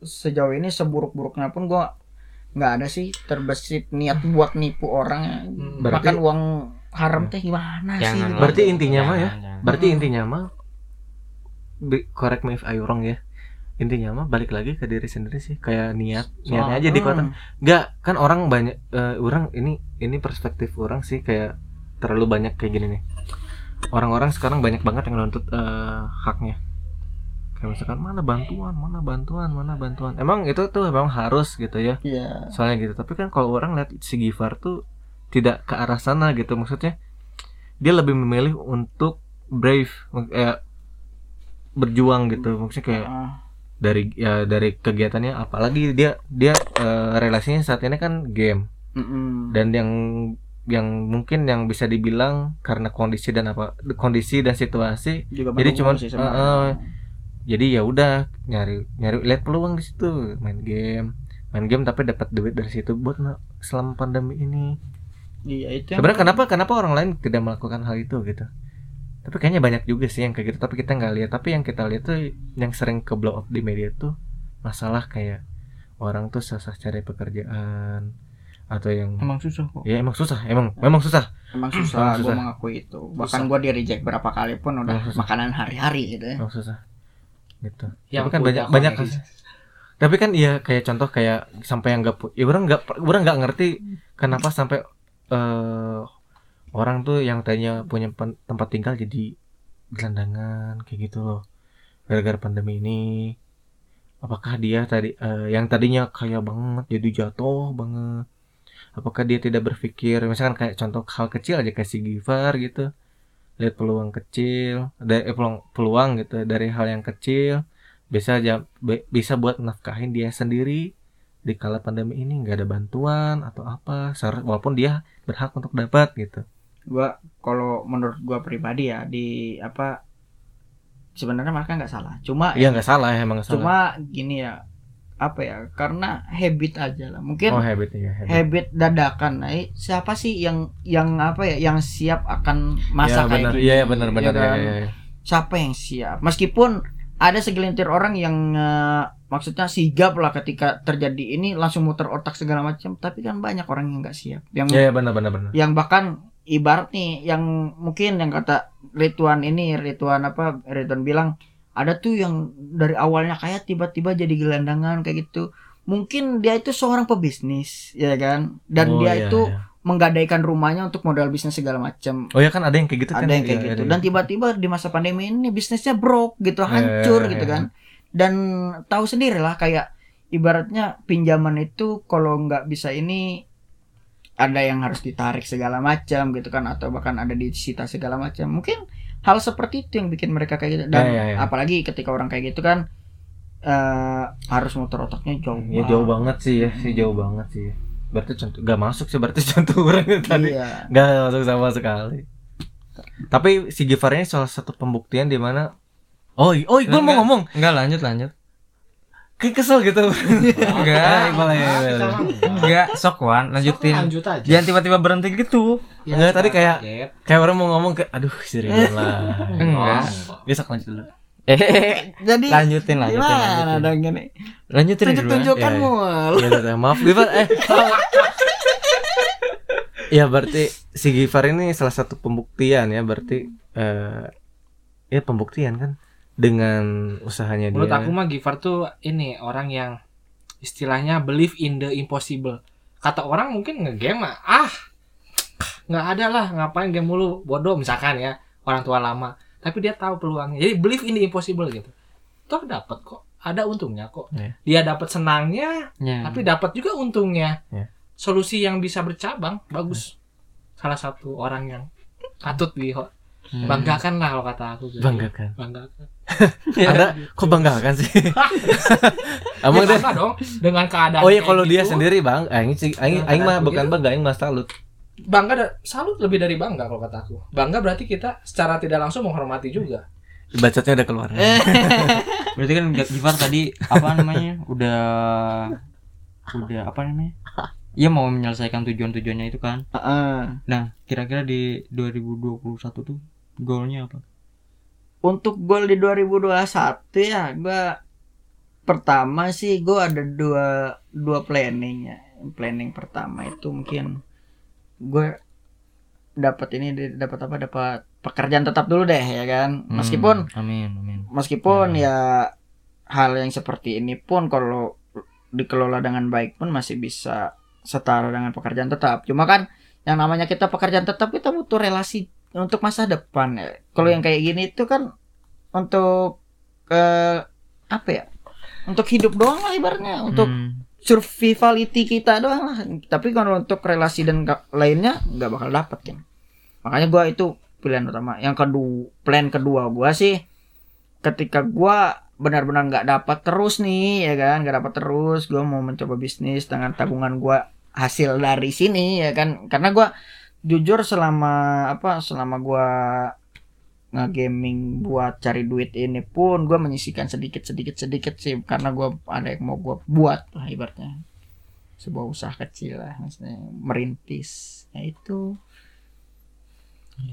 sejauh ini seburuk-buruknya pun gue nggak ada sih terbesit niat buat nipu orang
Berarti-
makan uang haram teh gimana sih
Jangan.
Berarti intinya mah ya,
Jangan.
berarti
Hmm.
intinya mah correct me if I wrong ya. Intinya mah balik lagi ke diri sendiri sih, kayak niat, niatnya aja di kota.
Hmm.
Enggak, kan orang banyak eh, orang ini ini perspektif orang sih kayak terlalu banyak kayak gini nih. Orang-orang sekarang banyak banget yang nuntut eh, haknya. Kayak misalkan mana bantuan, mana bantuan, mana bantuan. Emang itu tuh memang harus gitu ya.
Iya.
Soalnya gitu. Tapi kan kalau orang lihat si Gifar tuh tidak ke arah sana gitu maksudnya. Dia lebih memilih untuk brave eh, berjuang gitu. Maksudnya kayak
Ah,
dari ya dari kegiatannya apalagi dia dia eh, relasinya saat ini kan game
mm-mm.
dan yang yang mungkin yang bisa dibilang karena kondisi dan apa kondisi dan situasi
juga
jadi cuman,
sih sebenarnya.
eh, jadi ya udah nyari nyari lihat peluang di situ main game. Main game tapi dapat duit dari situ buat selama pandemi ini.
Iya itu yang
sebenarnya kenapa kenapa orang lain tidak melakukan hal itu gitu? Tapi kayaknya banyak juga sih yang kayak gitu tapi kita nggak lihat. Tapi yang kita lihat tuh yang sering ke blow up di media tuh masalah kayak orang tuh susah cari pekerjaan atau yang
Emang susah kok.
ya emang susah. Emang memang susah.
Emang
Emang
susah, gue mengakui itu. Bahkan gue di reject berapa kali pun udah makanan hari-hari gitu ya.
Emang susah. Gitu.
Yang
tapi kan banyak banyak kasus tapi kan iya kayak contoh kayak sampai yang nggak ya orang nggak orang nggak ngerti kenapa sampai eh orang tuh yang tadinya punya pen- tempat tinggal jadi gelandangan kayak gitu loh. Gara-gara pandemi ini. Apakah dia tadi eh, yang tadinya kaya banget jadi jatuh banget apakah dia tidak berpikir misalkan kayak contoh hal kecil aja kayak si Givar gitu. Lihat peluang kecil dari eh, peluang peluang gitu dari hal yang kecil. Bisa aja be- bisa buat nafkahin dia sendiri. Di kala pandemi ini nggak ada bantuan atau apa. Seharus walaupun dia berhak untuk dapat gitu.
Gua kalau menurut gua pribadi ya di apa sebenarnya mereka nggak salah. Cuma
iya nggak salah emang nggak salah.
cuma gini ya apa ya karena habit aja lah. Mungkin
oh habit ya habit.
habit dadakan. Nah, siapa sih yang yang apa ya yang siap akan masa
ya,
kayak gini
iya ya, benar. Benar
ya kan?
ya, ya.
siapa yang siap? Meskipun ada segelintir orang yang eh, maksudnya sigap lah ketika terjadi ini langsung muter otak segala macam tapi kan banyak orang yang nggak siap. Yang
ya, ya, benar benar benar.
yang bahkan ibarat nih yang mungkin yang kata Ridwan ini Ridwan apa Ridwan bilang ada tuh yang dari awalnya kayak tiba-tiba jadi gelandangan kayak gitu. Mungkin dia itu seorang pebisnis ya kan? Dan
Oh,
dia
iya,
itu
iya.
menggadaikan rumahnya untuk modal bisnis segala macam.
Oh ya kan ada yang kayak gitu kan?
ada yang kayak
Iya,
gitu.
ada
dan
yang-
tiba-tiba di masa pandemi ini bisnisnya broke gitu hancur
Iya,
gitu
iya.
kan. Dan tahu sendiri lah kayak ibaratnya pinjaman itu kalau nggak bisa ini ada yang harus ditarik segala macam gitu kan atau bahkan ada disita segala macam mungkin hal seperti itu yang bikin mereka kayak gitu dan
Iya, iya, iya.
apalagi ketika orang kayak gitu kan eh harus muter otaknya jauh
ya jauh banget sih ya sih jauh banget sih berarti contoh gak masuk sih berarti (laughs) contoh orang itu tadi
iya
Gak masuk sama sekali. Tapi si Givar ini salah satu pembuktian di mana Oh, oh, Iqbal mau ngomong.
Enggak lanjut lanjut.
Kayak kesel gitu. (laughs)
Enggak.
Ya.
Kita mah enggak.
Sok Wan, lanjutin.
Lanjut aja.
Jangan tiba-tiba berhenti gitu.
Ya,
Enggak, tadi kayak-
kaget.
Kayak orang mau ngomong ke aduh si Ridwan (laughs) lah.
Enggak.
Bisa lanjut dulu.
Eh, (laughs)
jadi
lanjutin lanjutin.
gimana
Lanjutin,
dong gini
lanjutin
tunjuk
dulu.
tunjukkan
Iya, iya.
mul
Iya, iya, maaf Givar eh. Ya berarti si Givar ini salah satu pembuktian ya berarti eh ya pembuktian kan dengan usahanya
Menurut
dia.
aku mah Givar tuh ini orang yang istilahnya believe in the impossible. Kata orang mungkin ngegame mah ah nggak ada lah ngapain game mulu bodoh misalkan ya orang tua lama. Tapi dia tahu peluangnya. Jadi believe in the impossible gitu. Toh dapat kok. Ada untungnya kok.
Iya.
Dia dapat senangnya,
Ya.
tapi dapat juga untungnya.
Iya.
Solusi yang bisa bercabang bagus. Salah satu orang yang patut di
Hmm.
banggakan lah kalau kata aku. gitu.
Banggakan.
Banggakan. (laughs)
Anda kok banggakan sih? (laughs) Emang
Ya,
deh.
bangga dong dengan keadaan.
Oh iya kalau dia
gitu.
sendiri bang, aing sih aing aing mah bukan
begitu.
bangga, aing mah salut.
bangga da- salut lebih dari bangga kalau kata aku. Bangga berarti kita secara tidak langsung menghormati juga.
Bacotnya udah keluar. (laughs)
Berarti kan Givar tadi apa namanya? Udah udah apa namanya? Iya mau menyelesaikan tujuan-tujuannya itu kan.
Heeh.
Nah, kira-kira di 2021 tuh goalnya apa?
Untuk gol di 2021 ya gue pertama sih gue ada dua dua planning ya. Planning pertama itu mungkin gue dapat ini dapat apa dapat pekerjaan tetap dulu deh ya kan?
Hmm,
meskipun
amin amin.
meskipun
Hmm.
ya hal yang seperti ini pun kalau dikelola dengan baik pun masih bisa setara dengan pekerjaan tetap. Cuma kan yang namanya kita pekerjaan tetap kita butuh relasi untuk masa depan ya. Kalau yang kayak gini itu kan untuk eh, apa ya? Untuk hidup doang lah ibaratnya. Untuk
Hmm.
survivality kita doang lah. Tapi kalau untuk relasi dan lainnya nggak bakal dapet kan makanya gua itu pilihan utama. Yang kedua plan kedua gua sih ketika gua benar-benar nggak dapat terus nih ya kan? Nggak dapat terus gua mau mencoba bisnis dengan tabungan gua hasil dari sini ya kan? Karena gua jujur selama apa selama gua nge-gaming buat cari duit ini pun gue menyisikan sedikit sedikit sedikit sih. Karena gue ada yang mau gue buat lah ibaratnya. Sebuah usaha kecil lah maksudnya merintis. Ya itu.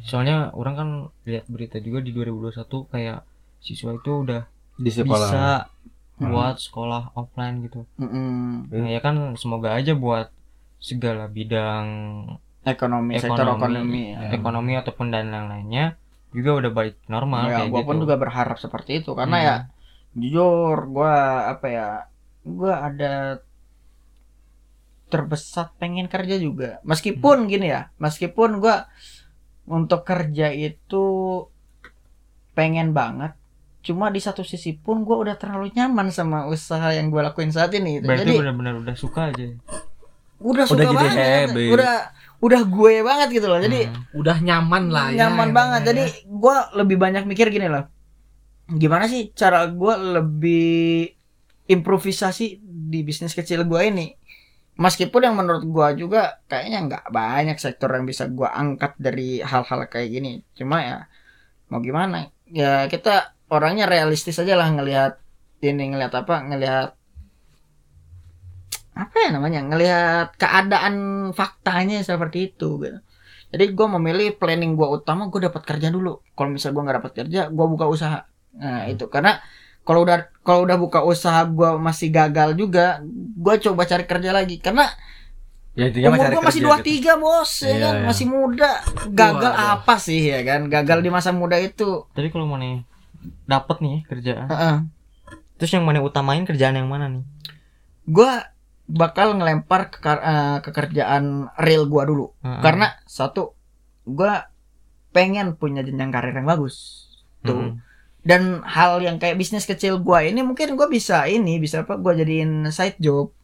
Soalnya orang kan lihat berita juga di 2021 kayak siswa itu udah
di sekolah.
bisa
Hmm.
buat sekolah offline gitu.
Mm-mm.
Nah, ya kan semoga aja buat segala bidang
ekonomi, sektor ekonomi ya.
ekonomi ataupun dan lain-lainnya juga udah balik normal
ya,
kayak
gue
gitu.
pun juga berharap seperti itu karena
Hmm.
ya jujur gue apa ya gue ada terbesar pengen kerja juga meskipun gini ya meskipun gue untuk kerja itu pengen banget cuma di satu sisi pun gue udah terlalu nyaman sama usaha yang gue lakuin saat ini gitu.
berarti benar-benar udah suka aja
udah suka
jadi
banget
habit.
udah udah gue banget gitu loh jadi
Hmm.
Udah nyaman lah ya.
nyaman
emang
banget
ya.
jadi gue lebih banyak mikir gini loh gimana sih cara gue lebih improvisasi di bisnis kecil gue ini meskipun yang menurut gue juga kayaknya nggak banyak sektor yang bisa gue angkat dari hal-hal kayak gini cuma ya mau gimana ya kita orangnya realistis aja lah ngelihat ini ngelihat apa ngelihat apa ya namanya? Ngelihat keadaan faktanya seperti itu gitu. Jadi gue memilih planning gue utama gue dapat kerja dulu. Kalau misalnya gue nggak dapat kerja gue buka usaha. Nah itu. Karena kalau udah kalau udah buka usaha gue masih gagal juga gue coba cari kerja lagi. Karena
ya intinya
umur gue masih dua
gitu.
tiga bos ya
Iya,
kan?
iya.
masih muda. Gagal
Waduh.
apa sih ya kan? Gagal di masa muda itu.
Tapi kalau mana dapat nih kerjaan.
Heeh.
terus yang mana utamain kerjaan yang mana nih?
Gue bakal ngelempar ke, kar- eh, ke kerjaan real gue dulu. Karena satu gue pengen punya jenjang karir yang bagus. Tuh. Dan hal yang kayak bisnis kecil gua ini mungkin gua bisa ini bisa apa gua jadiin side job.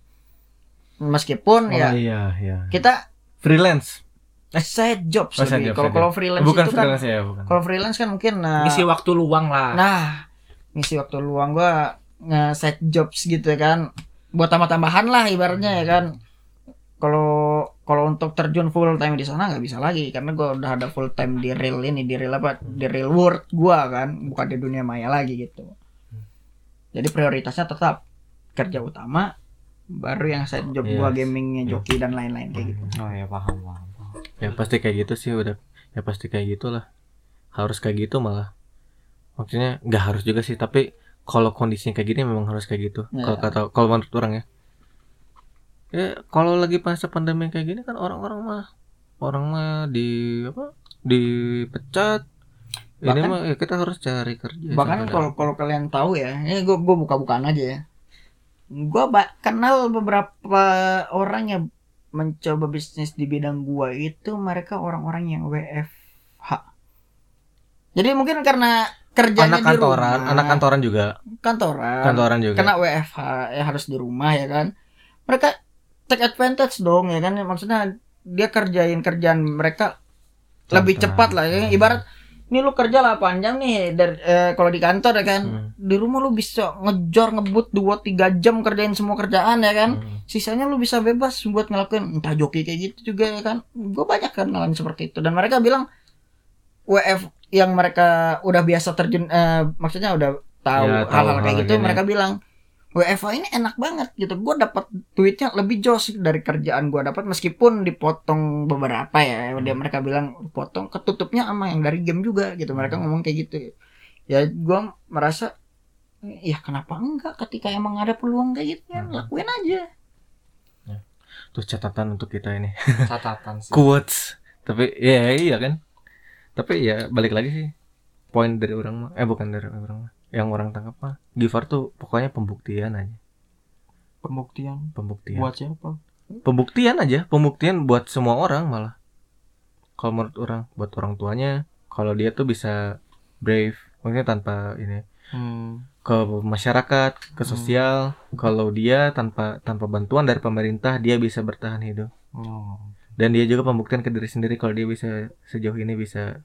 Meskipun
oh,
ya
iya iya.
kita
freelance.
Eh, side job
Oh, side job,
kalau kalau freelance
bukan
itu kan
ya bukan.
kalau freelance kan mungkin nah,
Ngisi waktu luang lah.
nah ngisi waktu luang gua nge side jobs gitu ya kan buat tambah-tambahan lah ibaratnya ya kan. Kalau kalau untuk terjun full time di sana nggak bisa lagi karena gua udah ada full time di real ini di real apa di real world gua kan bukan di dunia maya lagi gitu. Jadi prioritasnya tetap kerja utama baru yang side job gua
Yes.
gamingnya joki dan lain-lain kayak gitu.
Oh ya paham paham, paham.
ya pasti kayak gitu sih udah. Ya pasti kayak gitulah. Harus kayak gitu malah. Maksudnya nggak harus juga sih tapi kalau kondisinya kayak gini memang harus kayak gitu
Ya.
kalau kata kalau menurut orang ya. Ya kalau lagi masa pandemi kayak gini kan orang-orang mah orang mah di apa dipecat. Ini
Bahkan-
mah ya kita harus cari kerja
bahkan kalau kalau kalian tahu ya ini gue gue buka-bukaan aja ya. Gue kenal beberapa orang yang mencoba bisnis di bidang gua itu mereka orang-orang yang WFH jadi mungkin karena kerjanya
anak
di
kantoran
rumah,
anak kantoran juga.
Kantoran.
Kantoran juga.
Kena WFH ya harus di rumah ya kan. Mereka take advantage dong ya kan. Maksudnya dia kerjain kerjaan mereka lebih
Santai.
cepat lah ya ibarat ini lu kerja 8 jam nih dari eh, kalau di kantor ya kan.
Hmm.
di rumah lu bisa ngejor ngebut 2 3 jam kerjain semua kerjaan ya kan.
Hmm.
sisanya lu bisa bebas buat ngelakuin entah joki kayak gitu juga ya kan. Gue banyak kenalan seperti itu. Dan mereka bilang WF yang mereka udah biasa terjun eh, maksudnya udah tahu
Ya,
hal-hal kayak
hal
gitu
gini.
mereka bilang WFH ini enak banget gitu gue dapat duitnya lebih jos dari kerjaan gue dapat meskipun dipotong beberapa ya dia mereka bilang potong ketutupnya sama yang dari game juga gitu mereka
Hmm.
ngomong kayak gitu ya gua merasa ya kenapa enggak ketika emang ada peluang kayak gitu ya
Hmm.
lakuin aja
Tuh catatan untuk kita ini.
catatan sih (laughs)
Quotes. Tapi ya iya kan. Tapi ya balik lagi sih. Poin dari orang mah eh bukan dari orang mah. Yang orang tangkap mah Givar tuh pokoknya pembuktian aja.
pembuktian
Pembuktian.
buat siapa
Pembuktian aja, pembuktian buat semua orang malah. Kalau menurut orang, buat orang tuanya, kalau dia tuh bisa brave, maksudnya tanpa ini
Hmm.
ke masyarakat, ke sosial. Kalau dia tanpa tanpa bantuan dari pemerintah dia bisa bertahan hidup.
Oh.
Dan dia juga pembuktian ke diri sendiri kalau dia bisa sejauh ini bisa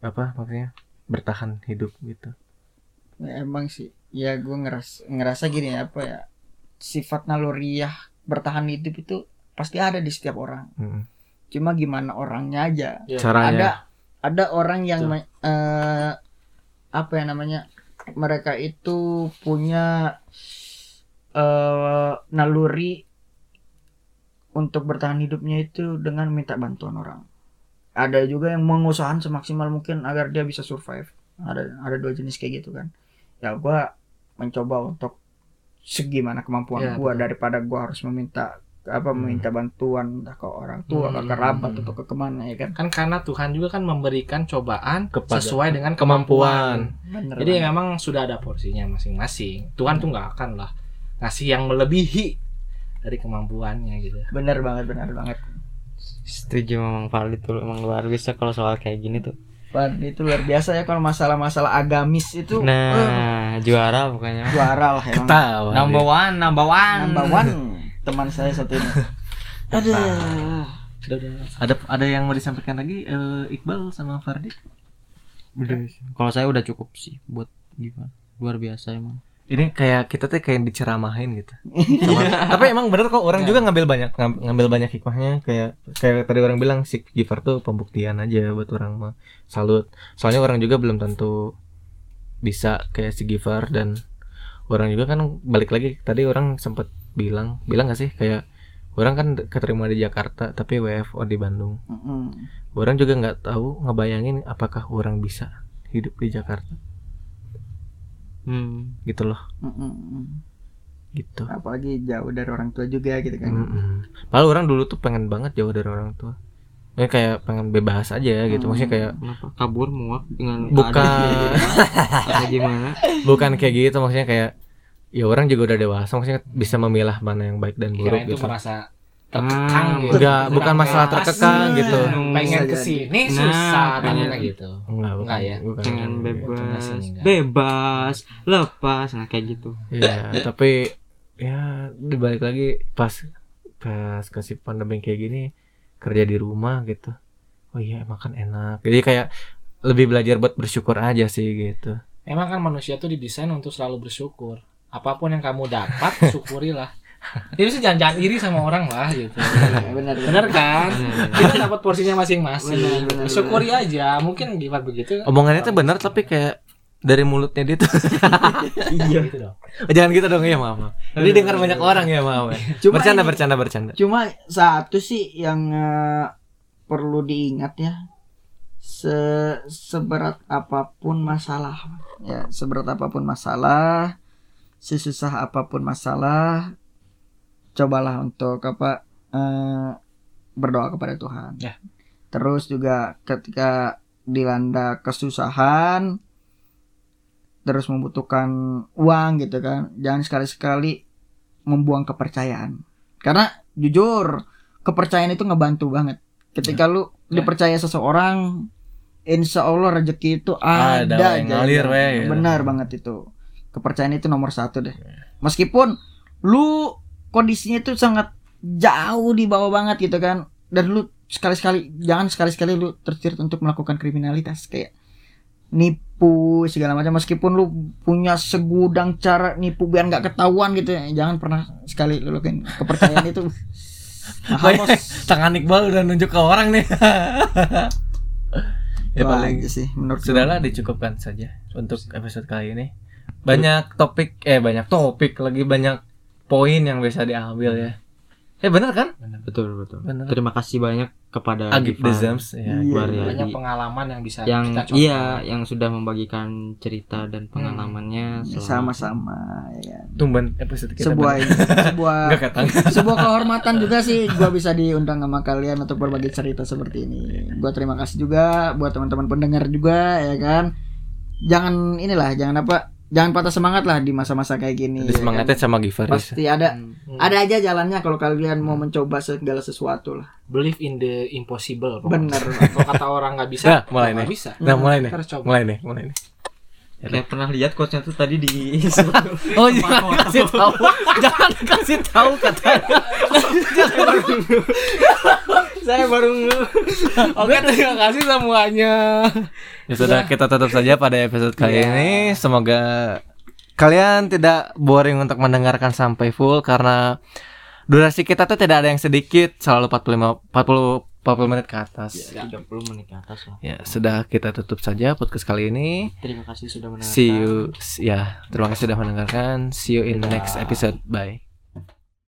apa maksudnya bertahan hidup gitu.
Ya, emang sih ya gue ngeras ngerasa gini apa ya sifat naluriah bertahan hidup itu pasti ada di setiap orang
Mm.
cuma gimana orangnya aja
Ya.
Caranya.
ada ada orang yang me- eh, apa ya namanya mereka itu punya eh naluri untuk bertahan hidupnya itu dengan minta bantuan orang ada juga yang mengusahakan semaksimal mungkin agar dia bisa survive ada ada dua jenis kayak gitu kan ya gua mencoba untuk segimana kemampuan
Ya,
gua
betul.
daripada gua harus meminta apa
Hmm.
meminta bantuan entah ke orang tua ke
Hmm.
kerabat atau ke ke mana ya kan
kan karena Tuhan juga kan memberikan cobaan
Kepada-
sesuai dengan
kemampuan.
kemampuan
Bener
jadi
banget.
memang sudah ada porsinya masing-masing Tuhan tuh nggak akan lah ngasih yang melebihi dari kemampuannya gitu
bener banget bener banget
Setuju memang valid tuh emang luar biasa kalau soal kayak gini tuh.
Pak itu luar biasa ya kalau masalah-masalah agamis itu
Nah, juara pokoknya.
juara lah emang
Ketawa.
Number one, number one.
number one teman saya satu ini aduh
udah udah
Ada ada yang mau disampaikan lagi eh, Iqbal sama Fardi?
Udah. Kalau saya udah cukup sih buat gimana. Luar biasa emang.
Ini kayak kita tuh kayak diceramahin gitu. (laughs) Sama- tapi emang bener kok orang juga ngambil banyak ngam- ngambil banyak hikmahnya kayak kayak tadi orang bilang si Giver tuh pembuktian aja buat orang mah salut. Soalnya orang juga belum tentu bisa kayak si Giver dan orang juga kan balik lagi tadi orang sempat bilang bilang gak sih kayak orang kan keterima di Jakarta tapi WFO di Bandung.
Mm-mm.
Orang juga nggak tahu ngebayangin apakah orang bisa hidup di Jakarta
Hmm.
gitu loh
Mm-mm.
gitu.
apalagi jauh dari orang tua juga gitu kan
Mm-mm. Padahal orang dulu tuh pengen banget jauh dari orang tua. Ya kayak pengen bebas aja gitu. Maksudnya kayak
Kenapa? Kabur muak dengan
bukan
atau (laughs) gimana?
bukan kayak gitu maksudnya kayak ya orang juga udah dewasa maksudnya bisa memilah mana yang baik dan
kira
buruk
itu
gitu.
merasa terkekang
Ah,
gitu
Enggak, bukan masalah terkekang gitu.
pengen
Bisa
ke sini
Nah,
susah
pengen-
gitu
Enggak, bukan,
Enggak ya?
bukan.
Pengen bebas,
enggak.
bebas, lepas, nah kayak gitu.
Iya, tapi ya dibalik lagi pas pas kasih pandemi kayak gini kerja di rumah gitu. Oh iya, makan enak. Jadi kayak lebih belajar buat bersyukur aja sih gitu.
Emang kan manusia tuh didesain untuk selalu bersyukur. Apa pun yang kamu dapat, (laughs) syukurilah. Jadi (laughs) bisa jangan-jangan iri sama orang lah gitu.
bener
Bener kan?
Bener.
Kita dapat porsinya masing-masing. Syukuri aja. Mungkin gimana begitu.
Omongannya tuh benar tapi kayak dari mulutnya dia tuh (laughs)
iya
Gitu dong.
jangan gitu dong ya maaf. maaf. Jadi dengar banyak orang ya maaf. ya.
Cuma
bercanda
ini-
bercanda bercanda.
cuma satu sih yang eh, perlu diingat ya se seberat apa pun masalah ya seberat apa pun masalah sesusah apa pun masalah cobalah untuk apa eh, berdoa kepada Tuhan.
Ya.
terus juga ketika dilanda kesusahan terus membutuhkan uang gitu kan jangan sekali-sekali membuang kepercayaan. Karena jujur kepercayaan itu ngebantu banget. Ketika lu
Ya.
dipercaya seseorang insya Allah rezeki itu ada,
Ada, yang ngalir, we,
benar banget itu. Kepercayaan itu nomor satu deh. Meskipun lu kondisinya itu sangat jauh di bawah banget gitu kan dan lu sekali-sekali jangan sekali-sekali lu terjerat untuk melakukan kriminalitas kayak nipu segala macam meskipun lu punya segudang cara nipu biar nggak ketahuan gitu ya jangan pernah sekali lu lakuin kepercayaan itu (laughs) mahal
Tangan Iqbal udah nunjuk ke orang nih. (laughs) ya
Itu
paling
aja sih menurut.
Sudahlah dicukupkan saja untuk episode kali ini. Banyak topik eh banyak topik lagi banyak poin yang bisa diambil ya. Eh bener kan?
betul betul
Bener.
terima kasih banyak kepada
Agib Dezams ya.
Iya.
Waryadi.
banyak pengalaman yang bisa
yang
kita contoh.
iya yang sudah membagikan cerita dan pengalamannya selama-
sama-sama ya.
Tumben episode kita.
sebuah
bener.
sebuah (laughs) sebuah kehormatan juga sih gua bisa diundang sama kalian untuk berbagi cerita seperti ini gua terima kasih juga buat teman-teman pendengar juga ya kan jangan inilah jangan apa jangan patah semangat lah di masa-masa kayak gini ya kan.
Disemangatin sama Givaris.
pasti ada
Hmm.
ada aja jalannya kalau kalian mau mencoba segala sesuatu lah
believe in the impossible
bener (laughs)
kalau kata orang nggak bisa
Nah, mulai nih.
bisa
Nah, mulai nih.
Harus coba
Mulai nih, mulai nih.
kayak pernah lihat quotesnya tuh tadi di (laughs)
Oh, jangan kasih tahu. jangan kasih tahu katanya. (laughs)
saya baru (laughs)
Oke, terima kasih semuanya. Ya sudah, kita tutup saja pada episode kali ini. Semoga kalian tidak boring untuk mendengarkan sampai full karena durasi kita tuh tidak ada yang sedikit, selalu 45 40 40 menit ke atas.
30 menit ke atas lah
Ya, sudah kita tutup saja podcast kali ini.
terima kasih sudah mendengarkan
See you ya, terima kasih sudah mendengarkan. See you in next episode. Bye.